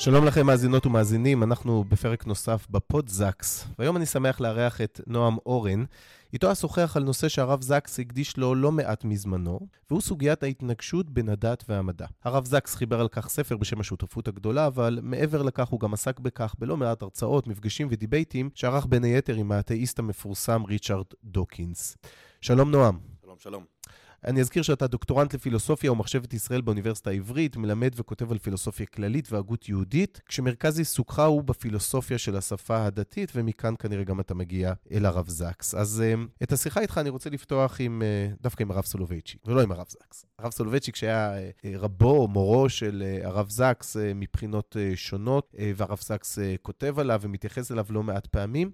שלום לכם מאזינות ומאזינים, אנחנו בפרק נוסף בפוד זקס, והיום אני שמח לארח את נועם אורן. איתו אשוחח על נושא שהרב זקס הקדיש לו לא מעט מזמנו, והוא סוגיית ההתנגשות בין הדת והמדע. הרב זקס חיבר על כך ספר בשם השותפות הגדולה, אבל מעבר לכך הוא גם עסק בכך בלא מעט הרצאות, מפגשים ודיבייטים, שערך בין היתר עם האתאיסט המפורסם ריצ'רד דוקינס. שלום נועם. שלום, שלום. אני אזכיר שאתה דוקטורנט לפילוסופיה ומחשבת ישראל באוניברסיטה העברית, מלמד וכותב על פילוסופיה כללית והגות יהודית, כשמרכז עיסוקך הוא בפילוסופיה של השפה הדתית, ומכאן כנראה גם אתה מגיע אל הרב זקס. אז uh, את השיחה איתך אני רוצה לפתוח עם, uh, דווקא עם הרב סולובייצ'יק, ולא עם הרב זקס. הרב סולובייצ'יק שהיה uh, רבו, מורו של הרב זקס מבחינות שונות, והרב זקס כותב עליו ומתייחס אליו לא מעט פעמים.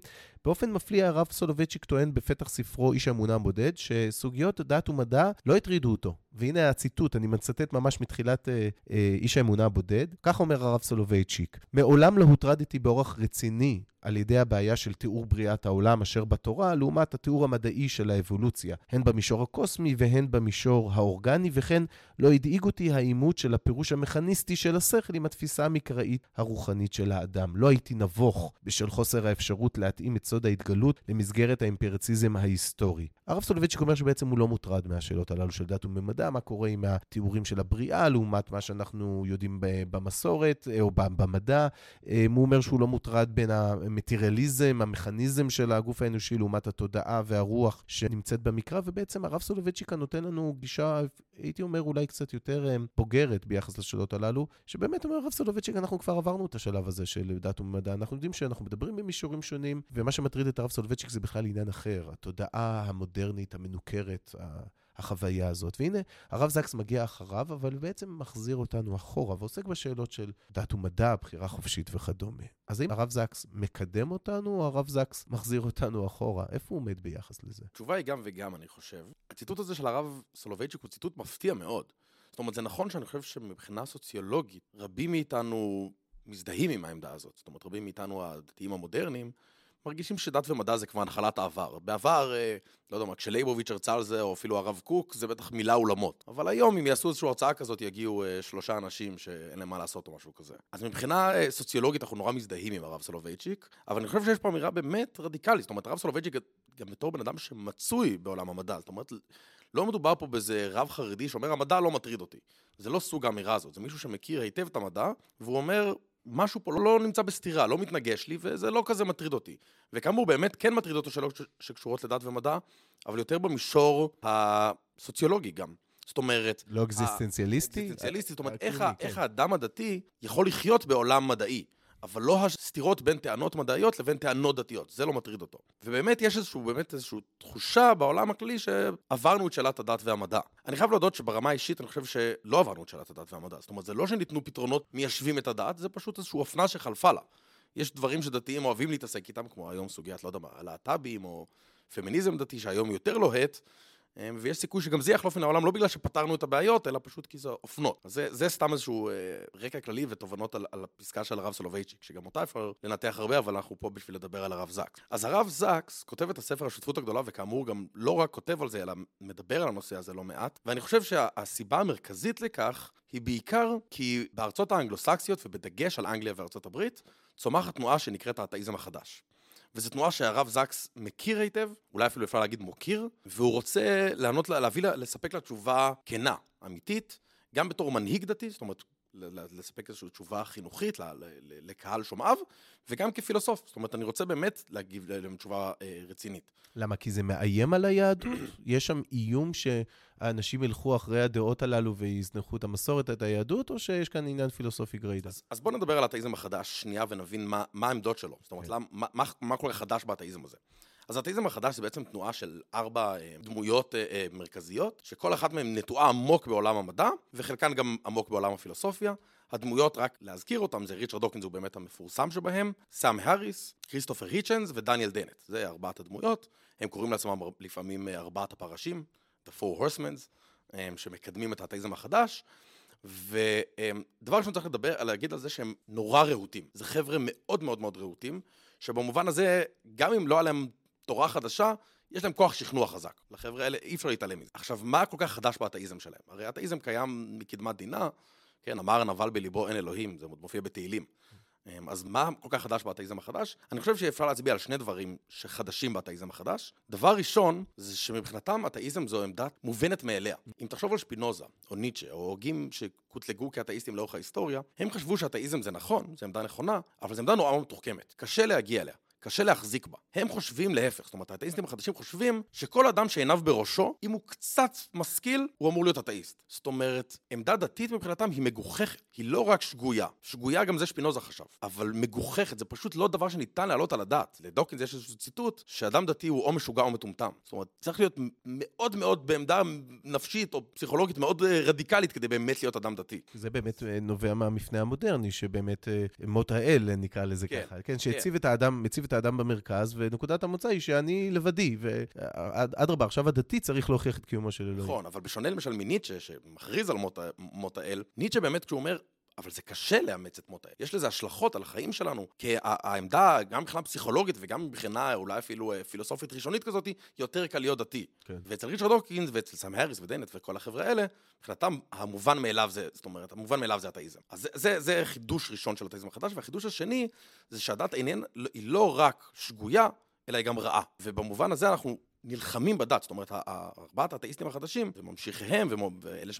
באופן מפליא הרב סולובייצ'יק טוען בפתח ספרו איש האמונה הבודד, שסוגיות דת ומדע לא הטרידו אותו. והנה הציטוט, אני מצטט ממש מתחילת אה, אה, איש האמונה הבודד. כך אומר הרב סולובייצ'יק: מעולם לא הוטרדתי באורח רציני על ידי הבעיה של תיאור בריאת העולם אשר בתורה, לעומת התיאור המדעי של האבולוציה, הן במישור הקוסמי והן במישור האורגני, וכן לא הדאיג אותי העימות של הפירוש המכניסטי של השכל עם התפיסה המקראית הרוחנית של האדם. לא הייתי נבוך בשל חוסר האפשרות להתאים את סוד ההתגלות למסגרת האמפיריציזם ההיסטורי. הרב סולובייצ'יק אומר שבעצם הוא לא מוטרד מהשאלות הללו של דת וממדע, מה קורה עם התיאורים של הבריאה לעומת מה שאנחנו יודעים במסורת או במדע. אה, הוא אומר שהוא לא מוטרד בין המטריאליזם, המכניזם של הגוף האנושי לעומת התודעה והרוח שנמצאת במקרא, ובעצם הרב סולובייצ'יק נותן לנו גישה, הייתי אומר אולי קצת יותר אה, בוגרת ביחס לשאלות הללו, שבאמת אומר הרב סולובייצ'יק, אנחנו כבר עברנו את השלב הזה של דת ומדע, אנחנו יודעים שאנחנו מדברים במישורים שונים, ומה שמטריד את הרב סולובייצ'יק זה בכלל עניין אחר, התודעה המודרנית, המנוכרת, החוויה הזאת. והנה, הרב זקס מגיע אחריו, אבל בעצם מחזיר אותנו אחורה, ועוסק בשאלות של דת ומדע, בחירה חופשית וכדומה. אז האם הרב זקס מקדם אותנו, או הרב זקס מחזיר אותנו אחורה? איפה הוא עומד ביחס לזה? התשובה היא גם וגם, אני חושב. הציטוט הזה של הרב סולובייצ'יק הוא ציטוט מפתיע מאוד. זאת אומרת, זה נכון שאני חושב שמבחינה סוציולוגית, רבים מאיתנו מזדהים עם העמדה הזאת. זאת אומרת, רבים מאיתנו הדתיים המודרניים, מרגישים שדת ומדע זה כבר הנחלת העבר. בעבר, אה, לא יודע מה, כשלייבוביץ' הרצה על זה, או אפילו הרב קוק, זה בטח מילא עולמות. אבל היום, אם יעשו איזושהי הרצאה כזאת, יגיעו אה, שלושה אנשים שאין להם מה לעשות או משהו כזה. אז מבחינה אה, סוציולוגית אנחנו נורא מזדהים עם הרב סולובייצ'יק, אבל אני חושב שיש פה אמירה באמת רדיקלית. זאת אומרת, הרב סולובייצ'יק, גם בתור בן אדם שמצוי בעולם המדע, זאת אומרת, לא מדובר פה באיזה רב חרדי שאומר, המדע לא מטריד אותי. זה לא סוג האמירה הזאת, זה מישהו שמכיר היטב את המדע, והוא אומר, משהו פה לא נמצא בסתירה, לא מתנגש לי, וזה לא כזה מטריד אותי. וכאמור, באמת כן מטריד אותו שאלות שקשורות לדת ומדע, אבל יותר במישור הסוציולוגי גם. זאת אומרת... לא אקזיסטנציאליסטי? אקזיסטנציאליסטי, זאת אומרת, איך, כן. איך האדם הדתי יכול לחיות בעולם מדעי. אבל לא הסתירות בין טענות מדעיות לבין טענות דתיות, זה לא מטריד אותו. ובאמת יש איזשהו, באמת איזושהי תחושה בעולם הכללי שעברנו את שאלת הדת והמדע. אני חייב להודות שברמה האישית אני חושב שלא עברנו את שאלת הדת והמדע. זאת אומרת, זה לא שניתנו פתרונות מיישבים את הדת, זה פשוט איזושהי אופנה שחלפה לה. יש דברים שדתיים אוהבים להתעסק איתם, כמו היום סוגיית, לא יודע מה, להט"בים או פמיניזם דתי, שהיום יותר לוהט, אמ, ויש סיכוי שגם זה יחלוף מן העולם, לא בגלל שפתרנו את הבעיות, אלא פשוט כי זה אופנות. אז זה, זה סתם איזשהו אה, רקע כללי ותובנות על, על הפסקה של הרב סולובייצ'יק, שגם אותה אפשר לנתח הרבה, אבל אנחנו פה בשביל לדבר על הרב זקס. אז הרב זקס כותב את הספר השותפות הגדולה, וכאמור גם לא רק כותב על זה, אלא מדבר על הנושא הזה לא מעט, ואני חושב שהסיבה המרכזית לכך היא בעיקר כי בארצות האנגלוסקסיות, ובדגש על אנגליה וארצות הברית, צומחת תנועה שנקראת האתאיזם החדש. וזו תנועה שהרב זקס מכיר היטב, אולי אפילו אפשר להגיד מוקיר, והוא רוצה לענות, להביא, לספק לה תשובה כנה, אמיתית, גם בתור מנהיג דתי, זאת אומרת, לספק איזושהי תשובה חינוכית לקהל שומעיו, וגם כפילוסוף. זאת אומרת, אני רוצה באמת להגיב להם תשובה אה, רצינית. למה? כי זה מאיים על היהדות? יש שם איום שהאנשים ילכו אחרי הדעות הללו ויזנחו את המסורת, את היהדות, או שיש כאן עניין פילוסופי גרידא? אז, אז בואו נדבר על האתאיזם החדש שנייה ונבין מה, מה העמדות שלו. זאת אומרת, כן. מה, מה, מה קורה חדש באתאיזם הזה. אז האתאיזם החדש זה בעצם תנועה של ארבע אה, דמויות אה, אה, מרכזיות, שכל אחת מהן נטועה עמוק בעולם המדע, וחלקן גם עמוק בעולם הפילוסופיה. הדמויות, רק להזכיר אותם, זה ריצ'רד דוקינס הוא באמת המפורסם שבהם, סאם האריס, כריסטופר היצ'נס ודניאל דנט. זה ארבעת הדמויות. הם קוראים לעצמם לפעמים ארבעת הפרשים, The Four Horsemans, שמקדמים את האתאיזם החדש. ודבר ראשון צריך לדבר, להגיד על זה שהם נורא רהוטים. זה חבר'ה מאוד מאוד מאוד רהוטים, שבמובן הזה, גם אם לא היה להם תורה חדשה, יש להם כוח שכנוע חזק. לחבר'ה האלה אי אפשר להתעלם מזה. עכשיו, מה כל כך חדש באתאיזם שלהם? הרי האתאיזם קיים מקדמת דינה, כן, אמר הנבל בליבו אין אלוהים, זה מופיע בתהילים. אמ, אז מה כל כך חדש באתאיזם החדש? אני חושב שאפשר להצביע על שני דברים שחדשים באתאיזם החדש. דבר ראשון, זה שמבחינתם אתאיזם זו עמדה מובנת מאליה. אם תחשוב על שפינוזה, או ניטשה, או הוגים שקוטלגו כאתאיסטים לאורך ההיסטוריה, הם חשבו שאתאיזם זה נכון, זו עמדה נכונה, אבל זו עמדה נורא מתוחכמת. קשה להגיע אליה. קשה להחזיק בה. הם חושבים להפך, זאת אומרת, האתאיסטים החדשים חושבים שכל אדם שעיניו בראשו, אם הוא קצת משכיל, הוא אמור להיות אתאיסט. זאת אומרת, עמדה דתית מבחינתם היא מגוחכת, היא לא רק שגויה. שגויה גם זה שפינוזה חשב, אבל מגוחכת, זה פשוט לא דבר שניתן להעלות על הדעת. לדוקינס יש איזשהו ציטוט, שאדם דתי הוא או משוגע או מטומטם. זאת אומרת, צריך להיות מאוד מאוד בעמדה נפשית או פסיכולוגית מאוד אה, רדיקלית כדי באמת להיות אדם דתי. זה באמת אה, נובע מהמפנה המודרני, שבאמת אה, מות האל, נקרא לזה כן, ככה. כן, כן. שהציב כן. את האדם, מציב את האדם במרכז, ונקודת המוצא היא שאני לבדי, ואדרבה, עכשיו הדתי צריך להוכיח את קיומו של אלוהים. נכון, אבל בשונה למשל מניטשה, שמכריז על מות, מות האל, ניטשה באמת, כשהוא אומר, אבל זה קשה לאמץ את מות האל. יש לזה השלכות על החיים שלנו, כי העמדה, גם מבחינה פסיכולוגית וגם מבחינה אולי אפילו אה, פילוסופית ראשונית כזאת, יותר קל להיות דתי. כן. ואצל ריצ'רד הוקינס ואצל סאם האריס ודנט וכל החבר'ה האלה, מבחינתם המובן מאליו זה, זאת אומרת, המובן מאליו זה אתאיזם. אז זה, זה, זה חידוש ראשון של אתאיזם החדש, והחידוש השני, זה שהדת אינן, היא לא רק שגויה, אלא היא גם רעה. ובמובן הזה אנחנו נלחמים בדת, זאת אומרת, ארבעת האתאיסטים החדשים, וממשיכיהם, ואלה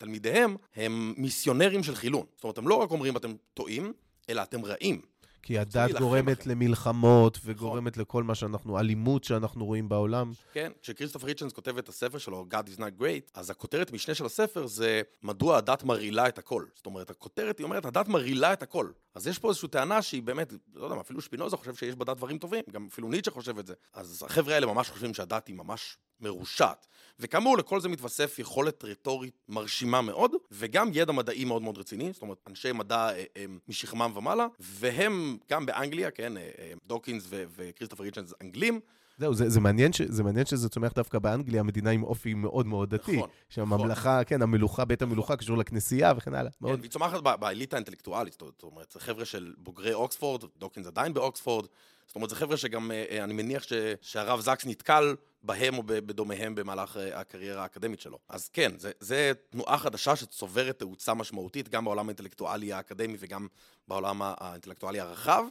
שתלמידיהם, הם מיסיונרים של חילון. זאת אומרת, הם לא רק אומרים אתם טועים, אלא אתם רעים. כי הדת גורמת לכם. למלחמות וגורמת נכון. לכל מה שאנחנו, אלימות שאנחנו רואים בעולם. כן, כשכריסטופר ריצ'נס כותב את הספר שלו, God is not great, אז הכותרת משנה של הספר זה מדוע הדת מרעילה את הכל. זאת אומרת, הכותרת היא אומרת, הדת מרעילה את הכל. אז יש פה איזושהי טענה שהיא באמת, לא יודע, אפילו שפינוזה חושב שיש בדת דברים טובים, גם אפילו ניטשה חושב את זה. אז החבר'ה האלה ממש חושבים שהדת היא ממש מרושעת. וכאמור, לכל זה מתווסף יכולת רטורית מרשימה מאוד, וגם ידע מדעי מאוד מאוד רציני, זאת אומרת, אנשי מדע הם, אה, הם משכמם ומעלה, והם גם באנגליה, כן, אה, אה, דוקינס וכריסטופר ריצ'נס אנגלים, זהו, זה, זה, מעניין ש, זה מעניין שזה צומח דווקא באנגליה, מדינה עם אופי מאוד מאוד דתי. נכון, שהממלכה, נכון. כן, המלוכה, בית המלוכה קשור לכנסייה וכן הלאה. כן, מאוד... והיא צומחת באליטה האינטלקטואלית, זאת אומרת, זה חבר'ה של בוגרי אוקספורד, דוקינס עדיין באוקספורד, זאת אומרת, זה חבר'ה שגם, אני מניח ש, שהרב זקס נתקל בהם או בדומיהם במהלך אה, הקריירה האקדמית שלו. אז כן, זה תנועה חדשה שצוברת תאוצה משמעותית גם בעולם האינטלקטואלי האקדמי וגם בעולם האינטלקטואלי הרחב,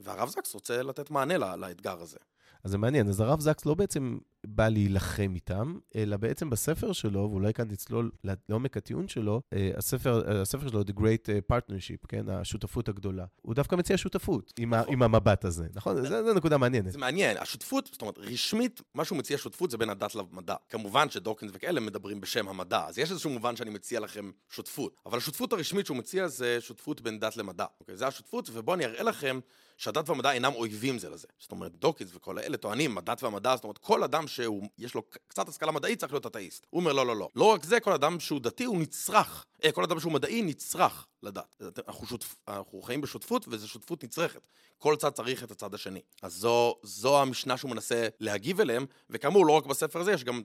והרב זקס רוצה לתת מענה לאתגר הזה. אז זה מעניין, אז הרב זקס לא בעצם בא להילחם איתם, אלא בעצם בספר שלו, ואולי כאן תצלול לעומק הטיעון שלו, אה, הספר, אה, הספר שלו, The Great אה, Partnership, כן, השותפות הגדולה, הוא דווקא מציע שותפות עם, נכון. עם המבט הזה, נכון? זו נקודה מעניינת. זה מעניין, השותפות, זאת אומרת, רשמית, מה שהוא מציע שותפות זה בין הדת למדע. כמובן שדוקינס וכאלה מדברים בשם המדע, אז יש איזשהו מובן שאני מציע לכם שותפות. אבל השותפות הרשמית שהוא מציע זה שותפות בין דת למדע. אוקיי? זה השותפות, ובואו אני אראה לכם שהדת והמדע אינם אויבים זה לזה. זאת אומרת, דוקינס וכל האלה טוענים, הדת והמדע, זאת אומרת, כל אדם שיש לו קצת השכלה מדעית צריך להיות אתאיסט. הוא אומר, לא, לא, לא. לא רק זה, כל אדם שהוא דתי הוא נצרך. אה, כל אדם שהוא מדעי נצרך לדת. אנחנו, שותפ... אנחנו חיים בשותפות, וזו שותפות נצרכת. כל צד צריך את הצד השני. אז זו, זו המשנה שהוא מנסה להגיב אליהם, וכאמור, לא רק בספר הזה, יש גם,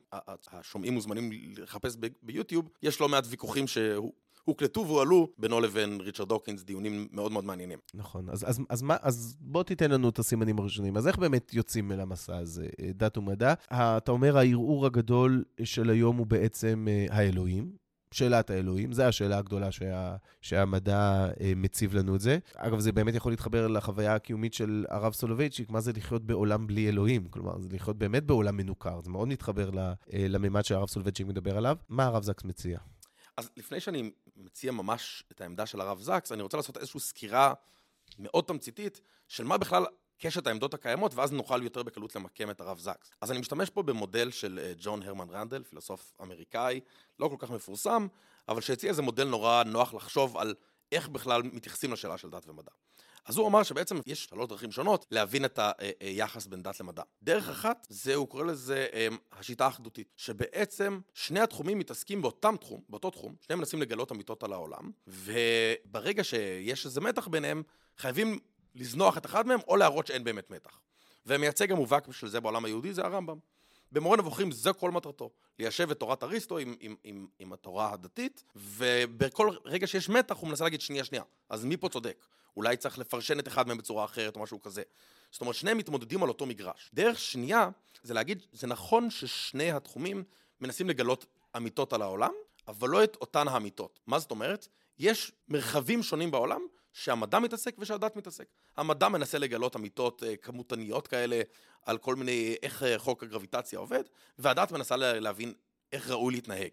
השומעים מוזמנים לחפש ביוטיוב, יש לא מעט ויכוחים שהוא... הוקלטו והועלו בינו לבין ריצ'רד דוקינס, דיונים מאוד מאוד מעניינים. נכון, אז, אז, אז, מה, אז בוא תיתן לנו את הסימנים הראשונים. אז איך באמת יוצאים אל המסע הזה, אה, דת ומדע? אתה אומר, הערעור הגדול של היום הוא בעצם אה, האלוהים. שאלת האלוהים, זו השאלה הגדולה שה, שהמדע אה, מציב לנו את זה. אגב, זה באמת יכול להתחבר לחוויה הקיומית של הרב סולובייצ'יק, מה זה לחיות בעולם בלי אלוהים? כלומר, זה לחיות באמת בעולם מנוכר, זה מאוד מתחבר לממד שהרב סולובייצ'יק מדבר עליו. מה הרב זקס מציע? אז לפני שאני מציע ממש את העמדה של הרב זקס, אני רוצה לעשות איזושהי סקירה מאוד תמציתית של מה בכלל קשת העמדות הקיימות, ואז נוכל יותר בקלות למקם את הרב זקס. אז אני משתמש פה במודל של אה, ג'ון הרמן רנדל, פילוסוף אמריקאי, לא כל כך מפורסם, אבל שהציע איזה מודל נורא נוח לחשוב על איך בכלל מתייחסים לשאלה של דת ומדע. אז הוא אמר שבעצם יש שלוש דרכים שונות להבין את היחס בין דת למדע. דרך אחת, זה, הוא קורא לזה אמ, השיטה האחדותית, שבעצם שני התחומים מתעסקים באותם תחום, באותו תחום, שניהם מנסים לגלות אמיתות על העולם, וברגע שיש איזה מתח ביניהם, חייבים לזנוח את אחד מהם או להראות שאין באמת מתח. ומייצג המובהק של זה בעולם היהודי זה הרמב"ם. במורה נבוכים זה כל מטרתו, ליישב את תורת אריסטו עם, עם, עם, עם התורה הדתית, ובכל רגע שיש מתח הוא מנסה להגיד שנייה שנייה, אז מי פה צודק? אולי צריך לפרשן את אחד מהם בצורה אחרת או משהו כזה. זאת אומרת, שניהם מתמודדים על אותו מגרש. דרך שנייה זה להגיד, זה נכון ששני התחומים מנסים לגלות אמיתות על העולם, אבל לא את אותן האמיתות. מה זאת אומרת? יש מרחבים שונים בעולם שהמדע מתעסק ושהדת מתעסק. המדע מנסה לגלות אמיתות אה, כמותניות כאלה על כל מיני, איך אה, חוק הגרביטציה עובד, והדת מנסה להבין איך ראוי להתנהג.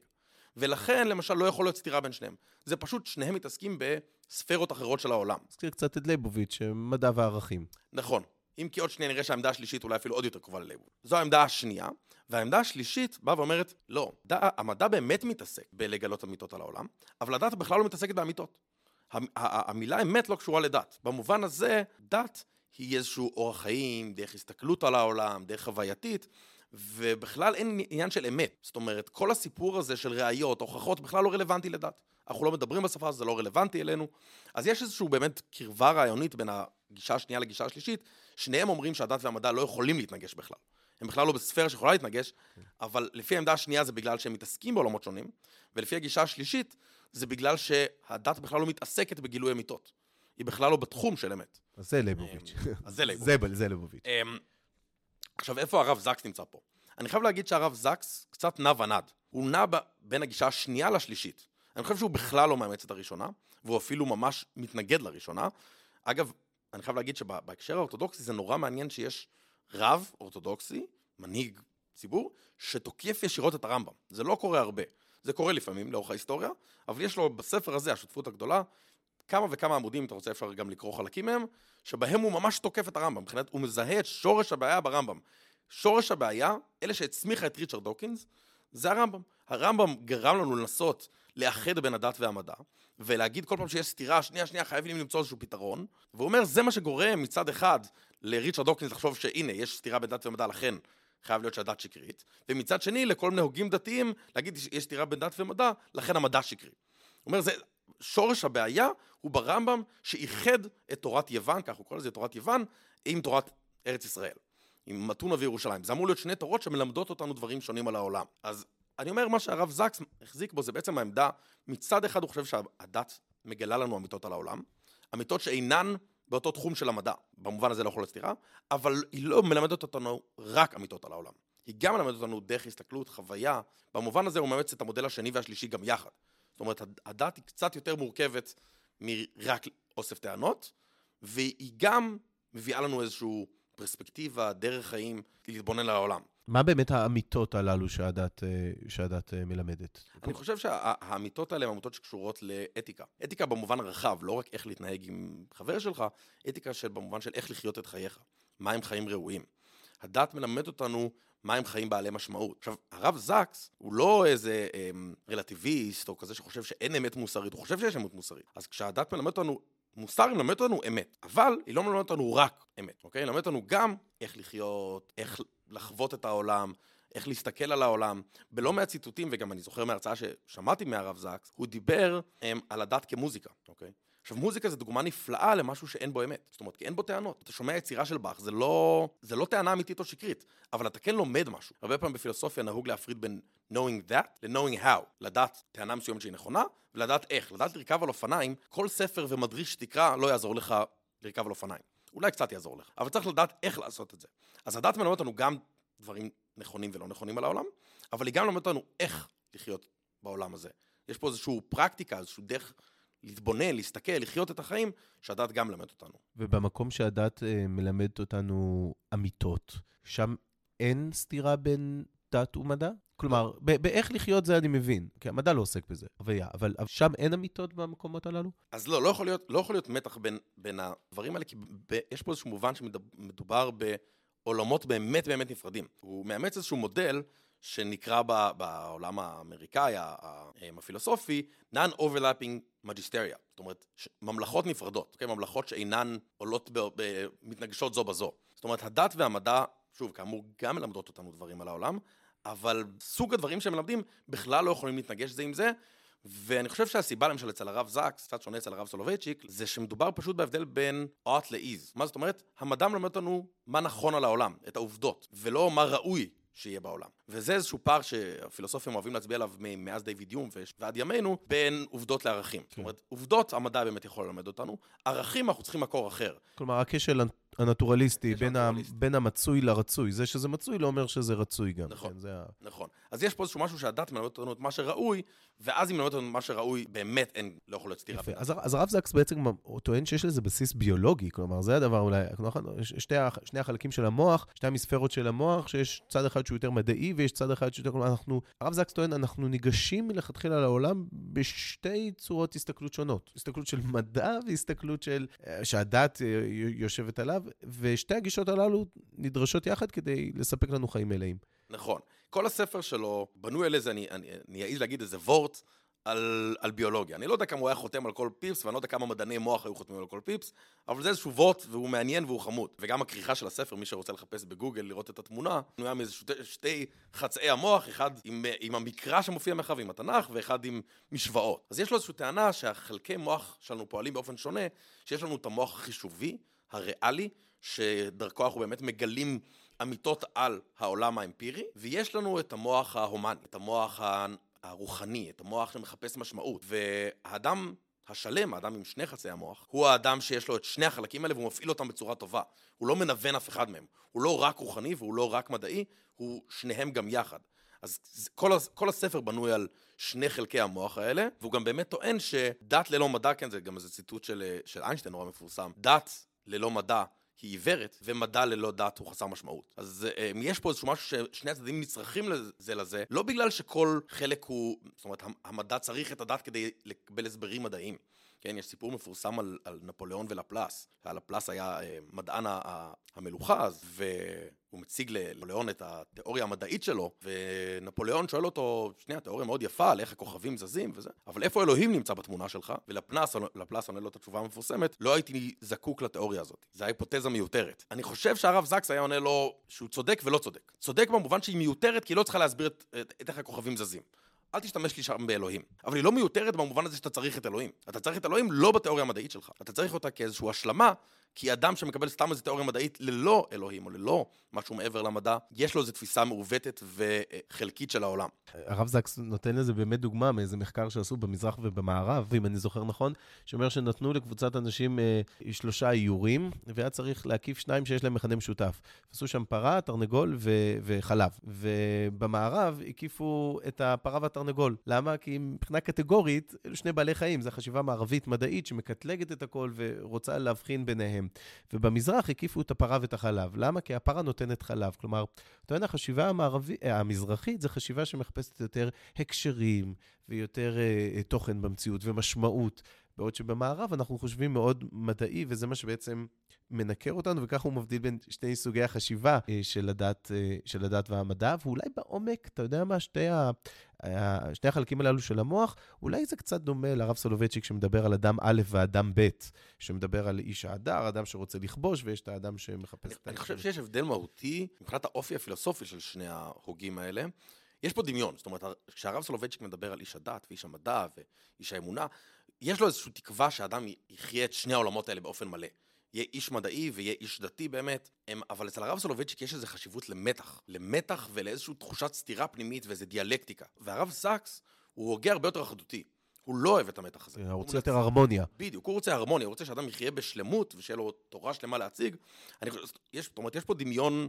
ולכן, למשל, לא יכול להיות סתירה בין שניהם. זה פשוט, שניהם מתעסקים בספרות אחרות של העולם. הזכיר קצת את ליבוביץ', מדע וערכים. נכון. אם כי עוד שנייה נראה שהעמדה השלישית אולי אפילו עוד יותר קרובה לליבוביץ'. זו העמדה השנייה, והעמדה השלישית באה ואומרת, לא, דע, המדע באמת מתעסק בלגלות אמיתות על העולם, אבל הדת בכלל לא מתעסקת באמיתות. המילה אמת לא קשורה לדת. במובן הזה, דת היא איזשהו אורח חיים, דרך הסתכלות על העולם, דרך חווייתית, ובכלל אין עניין של אמת. זאת אומרת, כל הסיפור הזה של ראיות, הוכחות, בכלל לא רלוונטי לדת. אנחנו לא מדברים בשפה הזאת, זה לא רלוונטי אלינו. אז יש איזושהי באמת קרבה רעיונית בין הגישה השנייה לגישה השלישית, שניהם אומרים שהדת והמדע לא יכולים להתנגש בכלל. הם בכלל לא בספירה שיכולה להתנגש, אבל לפי העמדה השנייה זה בגלל שהם מתעסקים בעולמות שונים, ולפי הגישה השלישית זה בגלל שהדת בכלל לא מתעסקת בגילוי אמיתות. היא בכלל לא בתחום של אמת. אז זה ליבוביץ'. אז זה ליבוביץ'. זה ליבוביץ'. אמ, עכשיו, איפה הרב זקס נמצא פה? אני חייב להגיד שהרב זקס קצת נע ונד. הוא נע בין הגישה השנייה לשלישית. אני חושב שהוא בכלל לא מאמץ את הראשונה, והוא אפילו ממש מתנגד לראשונה. אגב, אני חייב להגיד שבהקשר האורתודוקסי זה נורא מעניין שיש רב אורתודוקסי, מנהיג ציבור, שתוקף ישירות את הרמב"ם. זה לא קורה הרבה. זה קורה לפעמים לאורך ההיסטוריה, אבל יש לו בספר הזה, השותפות הגדולה, כמה וכמה עמודים, אם אתה רוצה, אפשר גם לקרוא חלקים מהם, שבהם הוא ממש תוקף את הרמב"ם, מבחינת, הוא מזהה את שורש הבעיה ברמב"ם. שורש הבעיה, זה שהצמיח את ריצ'רד דוקינס, זה הרמב"ם. הרמב"ם גרם לנו לנסות לאחד בין הדת והמדע, ולהגיד כל פעם שיש סתירה, שנייה, שנייה, חייבים למצוא איזשהו פתרון, והוא אומר, זה מה שגורם מצד אחד לריצ'רד דוקינס לחשוב שהנה, יש סתירה בין דת ומדע, לכן חייב להיות שהדת שקרית, ומצד שני, לכל מיני הוגים דתיים, להגיד יש סתירה בין דת ומדע, לכן המדע שקרי. הוא אומר, זה, שורש הבעיה הוא ברמב"ם שאיחד את תורת יוון, כך הוא קורא לזה תורת יוון, עם תורת ארץ ישראל. עם מתונה וירושלים. זה אמור להיות שני תורות שמלמדות אותנו דברים שונים על העולם. אז אני אומר, מה שהרב זקס החזיק בו זה בעצם העמדה, מצד אחד הוא חושב שהדת מגלה לנו אמיתות על העולם, אמיתות שאינן באותו תחום של המדע, במובן הזה לא יכול להיות אבל היא לא מלמדת אותנו רק אמיתות על העולם. היא גם מלמדת אותנו דרך הסתכלות, חוויה, במובן הזה הוא מאמץ את המודל השני והשלישי גם יחד. זאת אומרת, הדת היא קצת יותר מורכבת מרק אוסף טענות, והיא גם מביאה לנו איזושהי פרספקטיבה, דרך חיים, להתבונן על העולם. מה באמת האמיתות הללו שהדת, אה, שהדת אה, מלמדת? אני חושב שהאמיתות האלה הן אמיתות שקשורות לאתיקה. אתיקה במובן הרחב, לא רק איך להתנהג עם חבר שלך, אתיקה של, במובן של איך לחיות את חייך, מה הם חיים ראויים. הדת מלמד אותנו מה הם חיים בעלי משמעות. עכשיו, הרב זקס הוא לא איזה אמ, רלטיביסט או כזה שחושב שאין אמת מוסרית, הוא חושב שיש אמת מוסרית. אז כשהדת מלמד אותנו מוסר היא מלמדת אותנו אמת, אבל היא לא מלמדת אותנו רק אמת, אוקיי? היא מלמדת אותנו גם איך לחיות, איך לחוות את העולם, איך להסתכל על העולם. בלא מעט ציטוטים, וגם אני זוכר מהרצאה ששמעתי מהרב זקס, הוא דיבר הם, על הדת כמוזיקה, אוקיי? עכשיו, מוזיקה זה דוגמה נפלאה למשהו שאין בו אמת. זאת אומרת, כי אין בו טענות. אתה שומע יצירה של באך, זה לא, זה לא טענה אמיתית או שקרית, אבל אתה כן לומד משהו. הרבה פעמים בפילוסופיה נהוג להפריד בין knowing that ל-knowing how. לדעת טענה מסוימת שהיא נכונה, ולדעת איך. לדעת לרכב על אופניים, כל ספר ומדריך שתקרא לא יעזור לך לרכב על אופניים. אולי קצת יעזור לך, אבל צריך לדעת איך לעשות את זה. אז הדת מלמד אותנו גם דברים נכונים ולא נכונים על העולם, אבל היא גם מלמדת אותנו איך לחיות בעולם הזה. יש פה איזושהי פרקטיקה, איזושהי דרך להתבונן, להסתכל, לחיות את החיים, שהדת גם מלמדת אותנו. ובמקום שהדת אה, מלמדת אותנו אמיתות, שם אין סתירה בין דת ומדע? כלומר, באיך לחיות זה אני מבין, כי המדע לא עוסק בזה, הוויה, אבל שם אין אמיתות במקומות הללו? אז לא, לא יכול להיות, לא יכול להיות מתח בין, בין הדברים האלה, כי ב, יש פה איזשהו מובן שמדובר בעולמות באמת באמת נפרדים. הוא מאמץ איזשהו מודל שנקרא בעולם האמריקאי, הפילוסופי, non-overlapping magisteria. זאת אומרת, ממלכות נפרדות, okay? ממלכות שאינן עולות, ב, ב, מתנגשות זו בזו. זאת אומרת, הדת והמדע, שוב, כאמור, גם מלמדות אותנו דברים על העולם, אבל סוג הדברים שהם מלמדים בכלל לא יכולים להתנגש זה עם זה, ואני חושב שהסיבה למשל אצל הרב זקס, קצת שונה אצל הרב סולובייצ'יק, זה שמדובר פשוט בהבדל בין ought לאיז. מה זאת אומרת? המדע מלמד אותנו מה נכון על העולם, את העובדות, ולא מה ראוי שיהיה בעולם. וזה איזשהו פער שהפילוסופים אוהבים להצביע עליו מאז דיוויד יום ועד ימינו, בין עובדות לערכים. כן. זאת אומרת, עובדות המדע באמת יכול ללמד אותנו, ערכים אנחנו צריכים מקור אחר. כלומר, הכשל הנטורליסטי בין, ה, בין המצוי לרצוי. זה שזה מצוי לא אומר שזה רצוי גם. נכון, כן, זה נכון. אז יש פה איזשהו משהו שהדת מלמדת אותנו את מה שראוי, ואז אם מלמדת אותנו את מה שראוי, באמת אין, לא יכול להיות סתירה. יפה. אז, אז הרב זקס בעצם טוען שיש לזה בסיס ביולוגי, כלומר, זה הדבר אולי, נכון, שתי, שני החלקים של המוח, שתי המספרות של המוח, שיש צד אחד שהוא יותר מדעי ויש צד אחד שהוא יותר... כלומר, אנחנו, הרב זקס טוען, אנחנו ניגשים מלכתחילה לעולם בשתי צורות הסתכלות שונות. הסתכלות של מדע והסתכלות של... אה, שהדת אה, יושבת עליו, ושתי הגישות הללו נדרשות יחד כדי לספק לנו חיים מלאים. נכון. כל הספר שלו בנוי על איזה, אני, אני אעז להגיד איזה וורט על, על ביולוגיה. אני לא יודע כמה הוא היה חותם על כל פיפס, ואני לא יודע כמה מדעני מוח היו חותמים על כל פיפס, אבל זה איזשהו וורט, והוא מעניין והוא חמוד. וגם הכריכה של הספר, מי שרוצה לחפש בגוגל, לראות את התמונה, בנויה מאיזה שתי, שתי חצאי המוח, אחד עם, עם המקרא שמופיע מאחוריו, עם התנ"ך, ואחד עם משוואות. אז יש לו איזושהי טענה שהחלקי מוח שלנו פועלים באופן שונה, שיש לנו את המוח החישובי, הריאלי, שדרכו אנחנו באמת מגלים אמיתות על העולם האמפירי, ויש לנו את המוח ההומני, את המוח הרוחני, את המוח שמחפש משמעות. והאדם השלם, האדם עם שני חצי המוח, הוא האדם שיש לו את שני החלקים האלה והוא מפעיל אותם בצורה טובה. הוא לא מנוון אף אחד מהם. הוא לא רק רוחני והוא לא רק מדעי, הוא שניהם גם יחד. אז כל, כל הספר בנוי על שני חלקי המוח האלה, והוא גם באמת טוען שדת ללא מדע, כן, זה גם איזה ציטוט של, של איינשטיין נורא מפורסם, דת ללא מדע היא עיוורת, ומדע ללא דת הוא חסר משמעות. אז אה, יש פה איזשהו משהו ששני הצדדים נצרכים לזה לזה, לא בגלל שכל חלק הוא, זאת אומרת, המדע צריך את הדת כדי לקבל הסברים מדעיים. כן, יש סיפור מפורסם על, על נפוליאון ולפלס. לפלס היה אה, מדען המלוכה אז, והוא מציג לנפוליאון את התיאוריה המדעית שלו, ונפוליאון שואל אותו, שנייה, תיאוריה מאוד יפה על איך הכוכבים זזים וזה, אבל איפה אלוהים נמצא בתמונה שלך? ולפלס עונה לו את התשובה המפורסמת, לא הייתי זקוק לתיאוריה הזאת. זו היפותזה מיותרת. אני חושב שהרב זקס היה עונה לו שהוא צודק ולא צודק. צודק במובן שהיא מיותרת כי היא לא צריכה להסביר את, את, את איך הכוכבים זזים. אל תשתמש לי שם באלוהים. אבל היא לא מיותרת במובן הזה שאתה צריך את אלוהים. אתה צריך את אלוהים לא בתיאוריה המדעית שלך. אתה צריך אותה כאיזושהי השלמה כי אדם שמקבל סתם איזו תיאוריה מדעית ללא אלוהים או ללא משהו מעבר למדע, יש לו איזו תפיסה מעוותת וחלקית של העולם. הרב זקס נותן לזה באמת דוגמה מאיזה מחקר שעשו במזרח ובמערב, אם אני זוכר נכון, שאומר שנתנו לקבוצת אנשים אה, שלושה איורים, והיה צריך להקיף שניים שיש להם מכנה משותף. עשו שם פרה, תרנגול ו- וחלב. ובמערב הקיפו את הפרה והתרנגול. למה? כי מבחינה קטגורית, אלו שני בעלי חיים, זו חשיבה מערבית מדעית שמקטלגת את הכל ורוצה להבחין ביניהם. ובמזרח הקיפו את הפרה ואת החלב. למה? כי הפרה נותנת חלב. כלומר, טוען החשיבה המערבי, אה, המזרחית זה חשיבה שמחפשת יותר הקשרים ויותר uh, תוכן במציאות ומשמעות. בעוד שבמערב אנחנו חושבים מאוד מדעי, וזה מה שבעצם מנקר אותנו, וככה הוא מבדיל בין שני סוגי החשיבה uh, של הדת, uh, של הדת והמדע, ואולי בעומק, אתה יודע מה, שתי ה... שני החלקים הללו של המוח, אולי זה קצת דומה לרב סולובייצ'יק שמדבר על אדם א' ואדם ב', שמדבר על איש ההדר, אדם שרוצה לכבוש, ויש את האדם שמחפש את ה... אני חושב שיש הבדל מהותי מבחינת האופי הפילוסופי של שני ההוגים האלה. יש פה דמיון, זאת אומרת, כשהרב סולובייצ'יק מדבר על איש הדת ואיש המדע ואיש האמונה, יש לו איזושהי תקווה שאדם יחיה את שני העולמות האלה באופן מלא. יהיה איש מדעי ויהיה איש דתי באמת, הם, אבל אצל הרב סולובייצ'יק יש איזו חשיבות למתח, למתח ולאיזושהי תחושת סתירה פנימית ואיזו דיאלקטיקה. והרב סאקס הוא הוגה הרבה יותר אחדותי. הוא לא אוהב את המתח הזה. הוא רוצה יותר הרמוניה. בדיוק, הוא רוצה הרמוניה, הוא רוצה שאדם יחיה בשלמות ושיהיה לו תורה שלמה להציג. אני יש, זאת אומרת, יש פה דמיון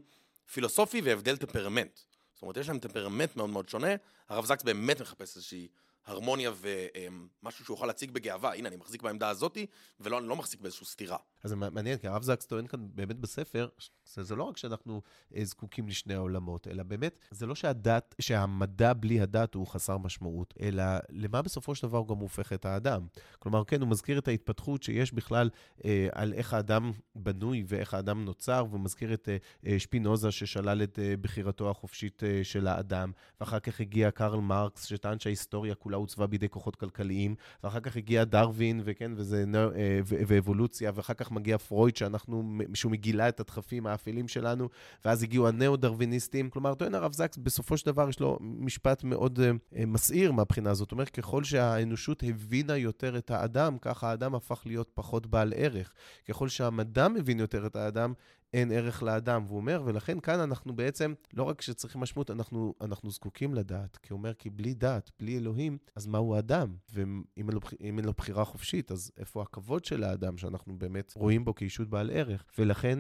פילוסופי והבדל טמפרמנט. זאת אומרת, יש להם טמפרמנט מאוד מאוד שונה. הרב זקס באמת מחפש איזושהי הרמוניה ומשהו שהוא יכול להציג בגאווה. הנה, אני מחזיק בעמדה הזאתי, ולא, אני לא מחזיק באיזושהי סתירה. אז זה מעניין, כי הרב זקס טוען כאן באמת בספר, זה, זה לא רק שאנחנו אה, זקוקים לשני העולמות, אלא באמת, זה לא שהדת, שהמדע בלי הדת הוא חסר משמעות, אלא למה בסופו של דבר הוא גם הופך את האדם. כלומר, כן, הוא מזכיר את ההתפתחות שיש בכלל אה, על איך האדם בנוי ואיך האדם נוצר, והוא מזכיר את אה, אה שפינוזה ששלל את אה, בחירתו החופשית אה, של האדם, ואחר כך הגיע קרל מרקס, שטען שההיסטוריה כולה עוצבה בידי כוחות כלכליים, ואחר כך הגיע דרווין, וכן, וזה, אה, ואבולוציה, ואחר כך מגיע פרויד, שאנחנו, שהוא מגילה את הדחפים האפלים שלנו, ואז הגיעו הנאו-דרוויניסטים. כלומר, טוען הרב זקס, בסופו של דבר יש לו משפט מאוד uh, מסעיר מהבחינה הזאת. זאת אומרת, ככל שהאנושות הבינה יותר את האדם, ככה האדם הפך להיות פחות בעל ערך. ככל שהמדע מבין יותר את האדם, אין ערך לאדם. והוא אומר, ולכן כאן אנחנו בעצם, לא רק שצריכים משמעות, אנחנו, אנחנו זקוקים לדעת. כי הוא אומר, כי בלי דת, בלי אלוהים, אז מהו אדם? ואם אין לו, לו בחירה חופשית, אז איפה הכבוד של האדם, שאנחנו באמת רואים בו כאישות בעל ערך? ולכן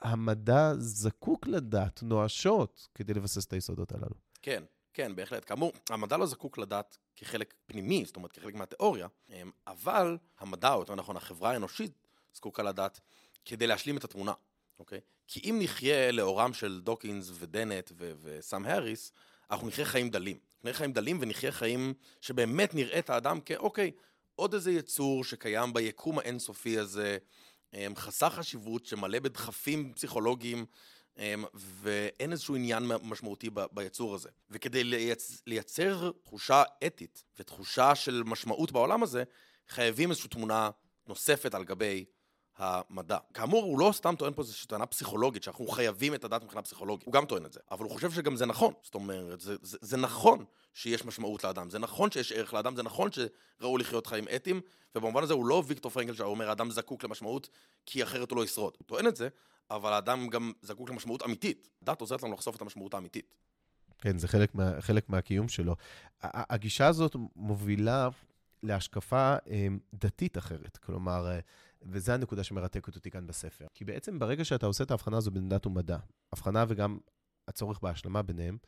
המדע זקוק לדת נואשות כדי לבסס את היסודות הללו. כן, כן, בהחלט. כאמור, המדע לא זקוק לדת כחלק פנימי, זאת אומרת, כחלק מהתיאוריה, אמ, אבל המדע, או יותר נכון, החברה האנושית, זקוקה לדת כדי להשלים את התמונה. אוקיי? כי אם נחיה לאורם של דוקינס ודנט ו- וסאם האריס, אנחנו נחיה חיים דלים. נחיה חיים דלים ונחיה חיים שבאמת נראה את האדם כאוקיי, עוד איזה יצור שקיים ביקום האינסופי הזה, אמ, חסר חשיבות, שמלא בדחפים פסיכולוגיים, אמ, ואין איזשהו עניין משמעותי ביצור הזה. וכדי לייצ... לייצר תחושה אתית ותחושה של משמעות בעולם הזה, חייבים איזושהי תמונה נוספת על גבי המדע. כאמור, הוא לא סתם טוען פה איזושהי טענה פסיכולוגית, שאנחנו חייבים את הדת מבחינה פסיכולוגית. הוא גם טוען את זה. אבל הוא חושב שגם זה נכון. זאת אומרת, זה, זה, זה נכון שיש משמעות לאדם, זה נכון שיש ערך לאדם, זה נכון שראוי לחיות חיים אתיים, ובמובן הזה הוא לא ויקטור פרנקל שאומר, האדם זקוק למשמעות, כי אחרת הוא לא ישרוד. הוא טוען את זה, אבל האדם גם זקוק למשמעות אמיתית. דת עוזרת לנו לחשוף את המשמעות האמיתית. כן, זה חלק, מה, חלק מהקיום שלו. הגישה הזאת מובילה להשקפה אה, דתית אחרת. כלומר, אה, וזו הנקודה שמרתקת אותי כאן בספר. כי בעצם ברגע שאתה עושה את ההבחנה הזו בין דת ומדע, הבחנה וגם הצורך בהשלמה ביניהם,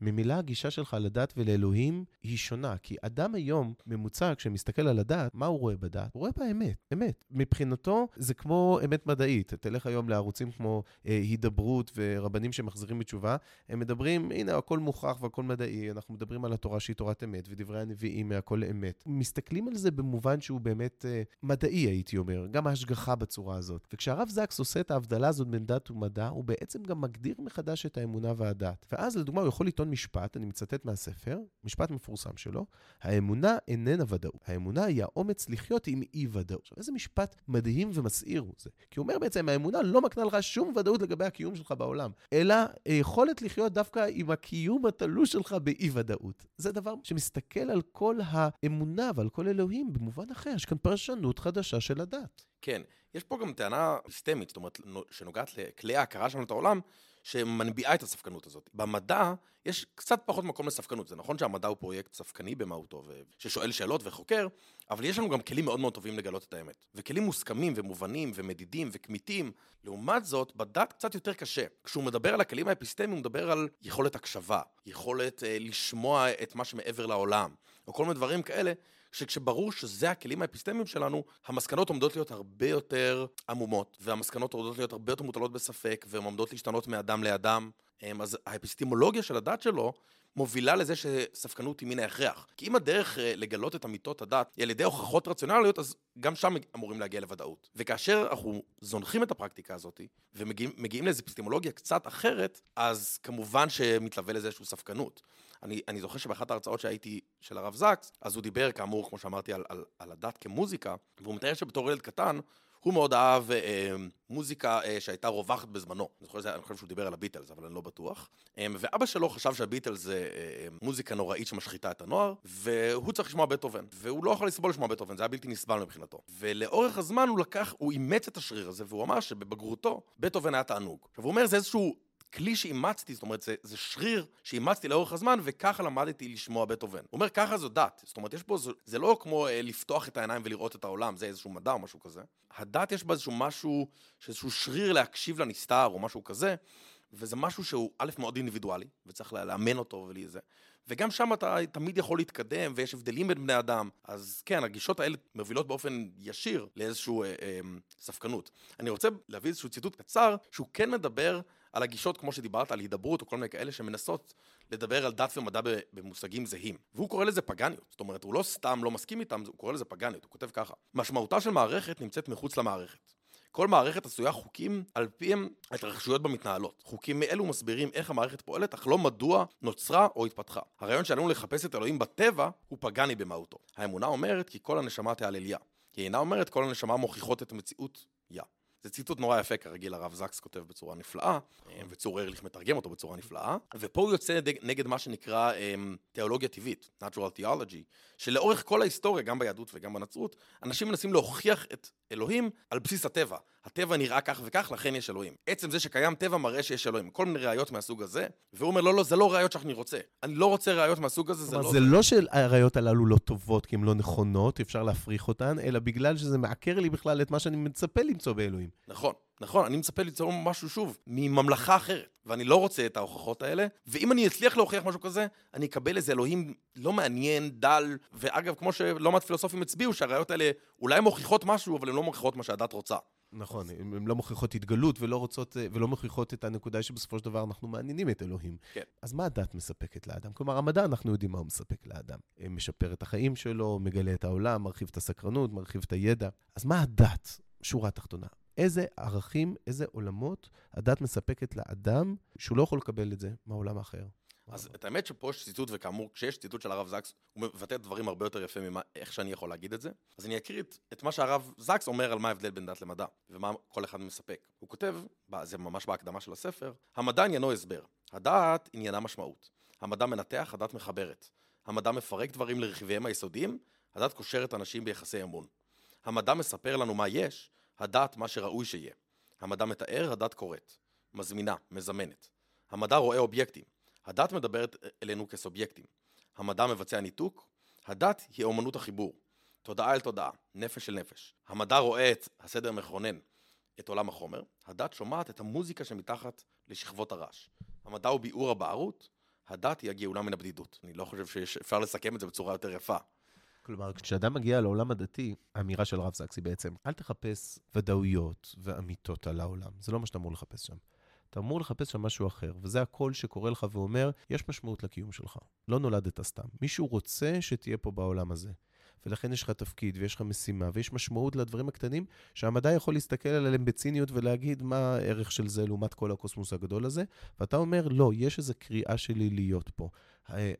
ממילא הגישה שלך לדת ולאלוהים היא שונה. כי אדם היום, ממוצע, כשמסתכל על הדת, מה הוא רואה בדת? הוא רואה בה אמת, אמת. מבחינתו זה כמו אמת מדעית. תלך היום לערוצים כמו אה, הידברות ורבנים שמחזירים בתשובה, הם מדברים, הנה, הכל מוכח והכל מדעי, אנחנו מדברים על התורה שהיא תורת אמת, ודברי הנביאים מהכל אמת. מסתכלים על זה במובן שהוא באמת אה, מדעי, הייתי אומר, גם ההשגחה בצורה הזאת. וכשהרב זקס עושה את ההבדלה הזאת בין דת ומדע, הוא בעצם גם מגדיר מחדש את האמונה והדת. ואז, לדוגמה, הוא יכול משפט, אני מצטט מהספר, משפט מפורסם שלו, האמונה איננה ודאות. האמונה היא האומץ לחיות עם אי-ודאות. עכשיו, איזה משפט מדהים ומסעיר הוא זה. כי הוא אומר בעצם, האמונה לא מקנה לך שום ודאות לגבי הקיום שלך בעולם, אלא היכולת לחיות דווקא עם הקיום התלוש שלך באי-ודאות. זה דבר שמסתכל על כל האמונה ועל כל אלוהים במובן אחר. יש כאן פרשנות חדשה של הדת. כן, יש פה גם טענה סיסטמית, זאת אומרת, שנוגעת לכלי ההכרה שלנו את העולם, שמנביעה את הספקנות הזאת. במדע יש קצת פחות מקום לספקנות. זה נכון שהמדע הוא פרויקט ספקני במהותו, ששואל שאלות וחוקר, אבל יש לנו גם כלים מאוד מאוד טובים לגלות את האמת. וכלים מוסכמים ומובנים ומדידים וכמיתים. לעומת זאת, בדת קצת יותר קשה. כשהוא מדבר על הכלים האפיסטמיים, הוא מדבר על יכולת הקשבה, יכולת אה, לשמוע את מה שמעבר לעולם, או כל מיני דברים כאלה, שכשברור שזה הכלים האפיסטמיים שלנו, המסקנות עומדות להיות הרבה יותר עמומות, והמסקנות עומדות להיות הרבה יותר מוטלות בספק, והן עומדות להשתנות מאדם לאדם. אמ, אז האפיסטימולוגיה של הדת שלו מובילה לזה שספקנות היא מן ההכרח. כי אם הדרך אה, לגלות את אמיתות הדת היא על ידי הוכחות רציונליות, אז גם שם אמורים להגיע לוודאות. וכאשר אנחנו זונחים את הפרקטיקה הזאת, ומגיעים לאיזו אפיסטימולוגיה קצת אחרת, אז כמובן שמתלווה לזה איזושהי ספקנות. אני, אני זוכר שבאחת ההרצאות שהייתי של הרב זקס, אז הוא דיבר, כאמור, כמו שאמרתי, על, על, על הדת כמוזיקה, והוא מתאר שבתור ילד קטן, הוא מאוד אהב אה, מוזיקה אה, שהייתה רווחת בזמנו. אני חושב, אני חושב שהוא דיבר על הביטלס, אבל אני לא בטוח. אה, ואבא שלו חשב שהביטלס זה אה, מוזיקה נוראית שמשחיתה את הנוער, והוא צריך לשמוע בטהובן. והוא לא יכול לסבול לשמוע בטהובן, זה היה בלתי נסבל מבחינתו. ולאורך הזמן הוא לקח, הוא אימץ את השריר הזה, והוא אמר שבבגרותו, בטהובן היה תענוג. עכשיו, הוא אומר, זה איזשהו כלי שאימצתי, זאת אומרת, זה, זה שריר שאימצתי לאורך הזמן, וככה למדתי לשמוע בטהובן. הוא אומר, ככה זו דת. זאת אומרת, יש פה, זה, זה לא כמו אה, לפתוח את העיניים ולראות את העולם, זה איזשהו מדע או משהו כזה. הדת יש בה איזשהו משהו, איזשהו שריר להקשיב לנסתר או משהו כזה, וזה משהו שהוא א', מאוד אינדיבידואלי, וצריך לאמן אותו ולזה. וגם שם אתה תמיד יכול להתקדם, ויש הבדלים בין בני אדם. אז כן, הגישות האלה מובילות באופן ישיר לאיזושהי אה, אה, ספקנות. אני רוצה להביא איזשהו ציטוט קצר, שהוא כן מדבר על הגישות, כמו שדיברת, על הידברות או כל מיני כאלה שמנסות לדבר על דת ומדע במושגים זהים. והוא קורא לזה פגניות. זאת אומרת, הוא לא סתם לא מסכים איתם, הוא קורא לזה פגניות. הוא כותב ככה: משמעותה של מערכת נמצאת מחוץ למערכת. כל מערכת עשויה חוקים על פיהם ההתרחשויות בה מתנהלות. חוקים מאלו מסבירים איך המערכת פועלת, אך לא מדוע נוצרה או התפתחה. הרעיון שעלינו לחפש את אלוהים בטבע הוא פגני במהותו. האמונה אומרת כי כל הנשמה תהלליה. היא אינה אומרת כל הנשמה מוכיחות את המציאות יא. זה ציטוט נורא יפה, כרגיל הרב זקס כותב בצורה נפלאה, אה, וצור ארליך מתרגם אותו בצורה נפלאה, ופה הוא יוצא נגד מה שנקרא um, תיאולוגיה טבעית, Natural Theology, שלאורך כל ההיסטוריה, גם ביהדות וגם בנצרות, אנשים מנסים להוכיח את אלוהים על בסיס הטבע. הטבע נראה כך וכך, לכן יש אלוהים. עצם זה שקיים טבע מראה שיש אלוהים. כל מיני ראיות מהסוג הזה, והוא אומר, לא, לא, זה לא ראיות שאני רוצה. אני לא רוצה ראיות מהסוג הזה, זה לא... זה לא שהראיות הללו לא טובות כי הן לא נכונות, אפשר להפריך אותן, אלא בגלל שזה מעקר לי בכלל את מה שאני מצפה למצוא באלוהים. נכון. נכון, אני מצפה ליצור משהו שוב, מממלכה אחרת, ואני לא רוצה את ההוכחות האלה, ואם אני אצליח להוכיח משהו כזה, אני אקבל איזה אלוהים לא מעניין, דל, ואגב, כמו שלא מעט פילוסופים הצביעו, שהראיות האלה אולי מוכיחות משהו, אבל הן לא מוכיחות מה שהדת רוצה. נכון, הן לא מוכיחות התגלות ולא רוצות, ולא מוכיחות את הנקודה שבסופו של דבר אנחנו מעניינים את אלוהים. כן. אז מה הדת מספקת לאדם? כלומר, המדע, אנחנו יודעים מה הוא מספק לאדם. משפר את החיים שלו, מגלה את העולם, מרחיב את הסקרנות, מרחיב את הידע. אז מה הדת? שורה תחתונה. איזה ערכים, איזה עולמות הדת מספקת לאדם, שהוא לא יכול לקבל את זה מהעולם האחר. אז את האמת שפה יש ציטוט, וכאמור, כשיש ציטוט של הרב זקס, הוא מבטא דברים הרבה יותר יפה מאיך שאני יכול להגיד את זה. אז אני אקריא את, את מה שהרב זקס אומר על מה ההבדל בין דת למדע, ומה כל אחד מספק. הוא כותב, זה ממש בהקדמה של הספר, המדע עניינו הסבר, הדעת עניינה משמעות. המדע מנתח, הדת מחברת. המדע מפרק דברים לרכיביהם היסודיים, הדת קושרת אנשים ביחסי אמון. המדע מספר לנו מה יש, הדת מה שראוי שיהיה. המדע מתאר, הדת קוראת. מזמינה, מזמנת. המדע רואה אובייקטים. הדת מדברת אלינו כסובייקטים. המדע מבצע ניתוק. הדת היא אומנות החיבור. תודעה אל תודעה, נפש אל נפש. המדע רואה את הסדר מכונן, את עולם החומר. הדת שומעת את המוזיקה שמתחת לשכבות הרעש. המדע הוא ביאור הבערות. הדת היא הגאולה מן הבדידות. אני לא חושב שאפשר לסכם את זה בצורה יותר יפה. כלומר, כשאדם מגיע לעולם הדתי, האמירה של הרב זקסי בעצם, אל תחפש ודאויות ואמיתות על העולם. זה לא מה שאתה אמור לחפש שם. אתה אמור לחפש שם משהו אחר, וזה הקול שקורא לך ואומר, יש משמעות לקיום שלך. לא נולדת סתם. מישהו רוצה שתהיה פה בעולם הזה. ולכן יש לך תפקיד ויש לך משימה ויש משמעות לדברים הקטנים שהמדע יכול להסתכל עליהם בציניות ולהגיד מה הערך של זה לעומת כל הקוסמוס הגדול הזה, ואתה אומר, לא, יש איזו קריאה שלי להיות פה.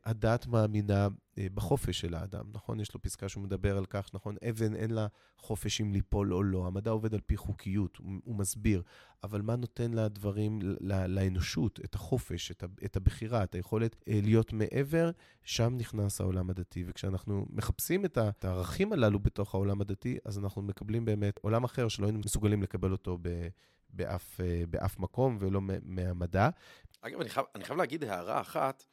הדת מאמינה אה, בחופש של האדם, נכון? יש לו פסקה שהוא מדבר על כך, נכון? אבן אין לה חופש אם ליפול או לא. המדע עובד על פי חוקיות, הוא, מסביר. אבל מה נותן לדברים, לאנושות, את החופש, את הבחירה, את היכולת אה, להיות מעבר? שם נכנס העולם הדתי. וכשאנחנו מחפשים את הערכים הללו בתוך העולם הדתי, אז אנחנו מקבלים באמת עולם אחר שלא היינו מסוגלים לקבל אותו ב... באף, אה, באף מקום ולא מהמדע. אגב, אני חייב, אני חייב להגיד הערה אחת.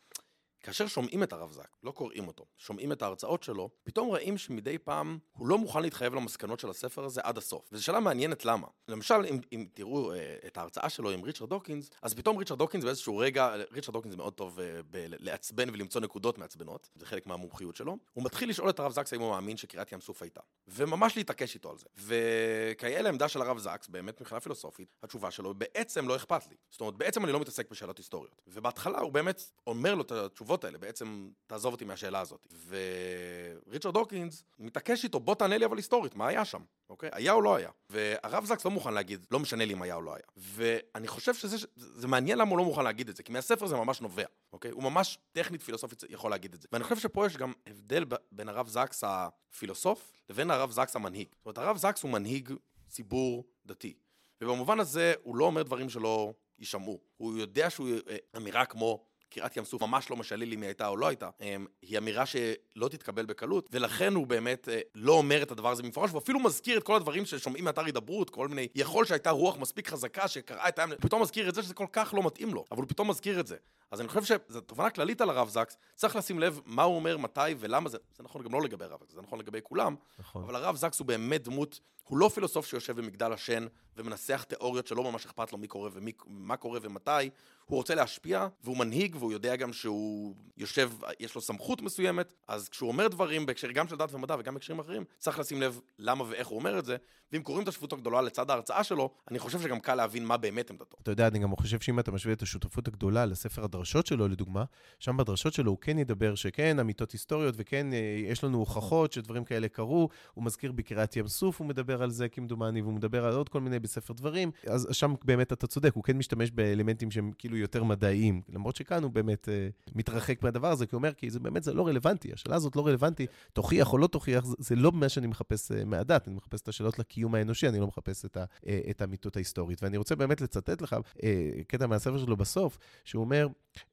כאשר שומעים את הרב זקס, לא קוראים אותו, שומעים את ההרצאות שלו, פתאום רואים שמדי פעם הוא לא מוכן להתחייב למסקנות של הספר הזה עד הסוף. וזו שאלה מעניינת למה. למשל, אם, אם תראו אה, את ההרצאה שלו עם ריצ'רד דוקינס, אז פתאום ריצ'רד דוקינס באיזשהו רגע, ריצ'רד דוקינס מאוד טוב אה, בלעצבן ולמצוא נקודות מעצבנות, זה חלק מהמומחיות שלו, הוא מתחיל לשאול את הרב זקס האם הוא מאמין שקריעת ים סוף הייתה. וממש להתעקש איתו על זה. וכאלה לעמדה של הרב זקס, באמת מבחינה פילוסופית, התשובה שלו בעצם לא אכפת לי. זאת אומרת, בעצם אני לא מתעסק בשאלות היסטוריות. ובהתחלה הוא באמת אומר לו את התשובות האלה, בעצם תעזוב אותי מהשאלה הזאת. וריצ'רד דוקינס מתעקש איתו, בוא תענה לי אבל היסטורית, מה היה שם, אוקיי? היה או לא היה? והרב זקס לא מוכן להגיד, לא משנה לי אם היה או לא היה. ואני חושב שזה זה מעניין למה הוא לא מוכן להגיד את זה, כי מהספר זה ממש נובע, אוקיי? הוא ממש טכנית פילוסופית יכול להגיד את זה. ואני חושב שפה יש גם הבדל בין הרב זקס הפילוסוף לבין הרב זקס המנהיג. זאת אומרת, הרב זקס הוא מנהיג ציבור דתי. ובמובן הזה הוא לא אומר דברים שלא יישמעו. הוא יודע שהוא אה, אמירה כמו קריעת ים סוף ממש לא משנה לי אם היא הייתה או לא הייתה, אמ, היא אמירה שלא תתקבל בקלות, ולכן הוא באמת אה, לא אומר את הדבר הזה במפורש, הוא אפילו מזכיר את כל הדברים ששומעים מאתר הידברות, כל מיני, יכול שהייתה רוח מספיק חזקה שקראה את הים, פתאום מזכיר את זה שזה כל כך לא מתאים לו, אבל הוא פתאום מזכיר את זה. אז אני חושב שזו תובנה כללית על הרב זקס, צריך לשים לב מה הוא אומר, מתי ולמה זה, זה נכון גם לא לגבי הרב זקס, זה נכון לגבי כולם, נכון. אבל הרב זקס הוא באמת דמות, הוא לא פילוסוף שיושב במגדל השן ומנסח תיאוריות שלא ממש אכפת לו מי קורה ומה קורה ומתי, הוא רוצה להשפיע, והוא מנהיג, והוא יודע גם שהוא יושב, יש לו סמכות מסוימת, אז כשהוא אומר דברים בהקשר גם של דת ומדע וגם בהקשרים אחרים, צריך לשים לב למה ואיך הוא אומר את זה, ואם קוראים את השותפות הגדולה לצד ההרצאה שלו, אני חושב שגם קל להבין מה באמת עמדתו. אתה יודע, אני גם חושב שאם אתה משווה את השותפות הגדולה לספר הדרשות שלו, לדוגמה, שם בדרשות שלו הוא כן ידבר שכן, אמיתות היסטוריות, וכן, אה, יש לנו הוכחות שדברים כאלה קרו. הוא מזכיר בקריאת ים סוף, הוא מדבר על זה כמדומני, והוא מדבר על עוד כל מיני בספר דברים. אז שם באמת אתה צודק, הוא כן משתמש באלמנטים שהם כאילו יותר מדעיים, למרות שכאן הוא באמת אה, מתרחק מהדבר הזה, כי הוא אומר, כי זה באמת, זה לא רלוונטי, השאלה הזאת לא רלוונטי, תוכיח או לא תוכיח, זה, זה לא מה שאני מחפש אה, מהדת, אני מחפש את השאלות לקיום האנושי, אני לא מחפש את, ה, אה, את האמיתות ההיסטורית. ואני רוצה באמת לצטט לך אה, קטע מהספר שלו בסוף, שהוא אומר,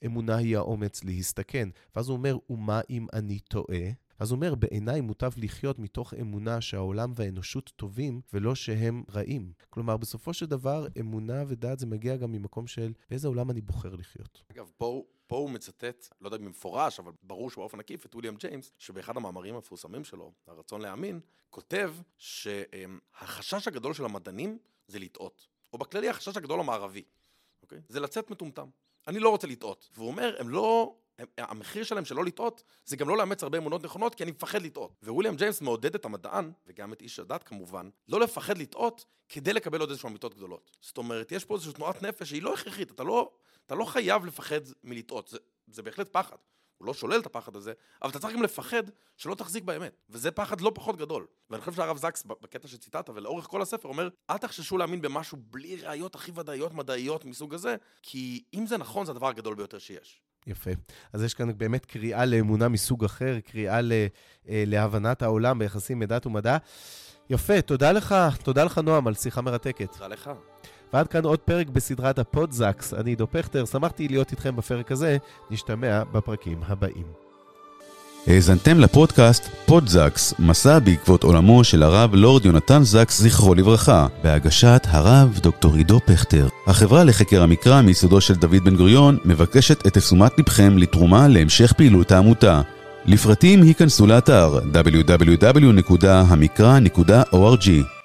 אמונה היא האומץ להסתכן. ואז הוא אומר, ומה אם אני טועה? אז הוא אומר, בעיניי מוטב לחיות מתוך אמונה שהעולם והאנושות טובים, ולא שהם רעים. כלומר, בסופו של דבר, אמונה ודעת זה מגיע גם ממקום של באיזה עולם אני בוחר לחיות. אגב, פה, פה הוא מצטט, לא יודע במפורש, אבל ברור שבאופן עקיף, את ויליאם ג'יימס, שבאחד המאמרים המפורסמים שלו, הרצון להאמין, כותב שהחשש הגדול של המדענים זה לטעות. או בכללי החשש הגדול המערבי, אוקיי? זה לצאת מטומטם. אני לא רוצה לטעות. והוא אומר, הם לא... הם, המחיר שלהם של לא לטעות, זה גם לא לאמץ הרבה אמונות נכונות, כי אני מפחד לטעות. וויליאם ג'יימס מעודד את המדען, וגם את איש הדת כמובן, לא לפחד לטעות כדי לקבל עוד איזשהו אמיתות גדולות. זאת אומרת, יש פה איזושהי תנועת נפש שהיא לא הכרחית, אתה לא, אתה לא חייב לפחד מלטעות, זה, זה בהחלט פחד. הוא לא שולל את הפחד הזה, אבל אתה צריך גם לפחד שלא תחזיק באמת. וזה פחד לא פחות גדול. ואני חושב שהרב זקס, בקטע שציטטת, ולאורך כל הספר, אומר, אל תחששו להאמין במשהו בלי ראיות הכי ודאיות מדעיות מסוג הזה, כי אם זה נכון, זה הדבר הגדול ביותר שיש. יפה. אז יש כאן באמת קריאה לאמונה מסוג אחר, קריאה ל, אה, להבנת העולם ביחסים מדת ומדע. יפה, תודה לך, תודה לך, נועם, על שיחה מרתקת. תודה לך. ועד כאן עוד פרק בסדרת הפודזקס. אני עידו פכטר, שמחתי להיות איתכם בפרק הזה, נשתמע בפרקים הבאים. האזנתם לפודקאסט פודזקס, מסע בעקבות עולמו של הרב לורד יונתן זקס, זכרו לברכה, בהגשת הרב דוקטור עידו פכטר. החברה לחקר המקרא מיסודו של דוד בן גוריון מבקשת את תשומת לבכם לתרומה להמשך פעילות העמותה. לפרטים היכנסו לאתר www.המקרא.org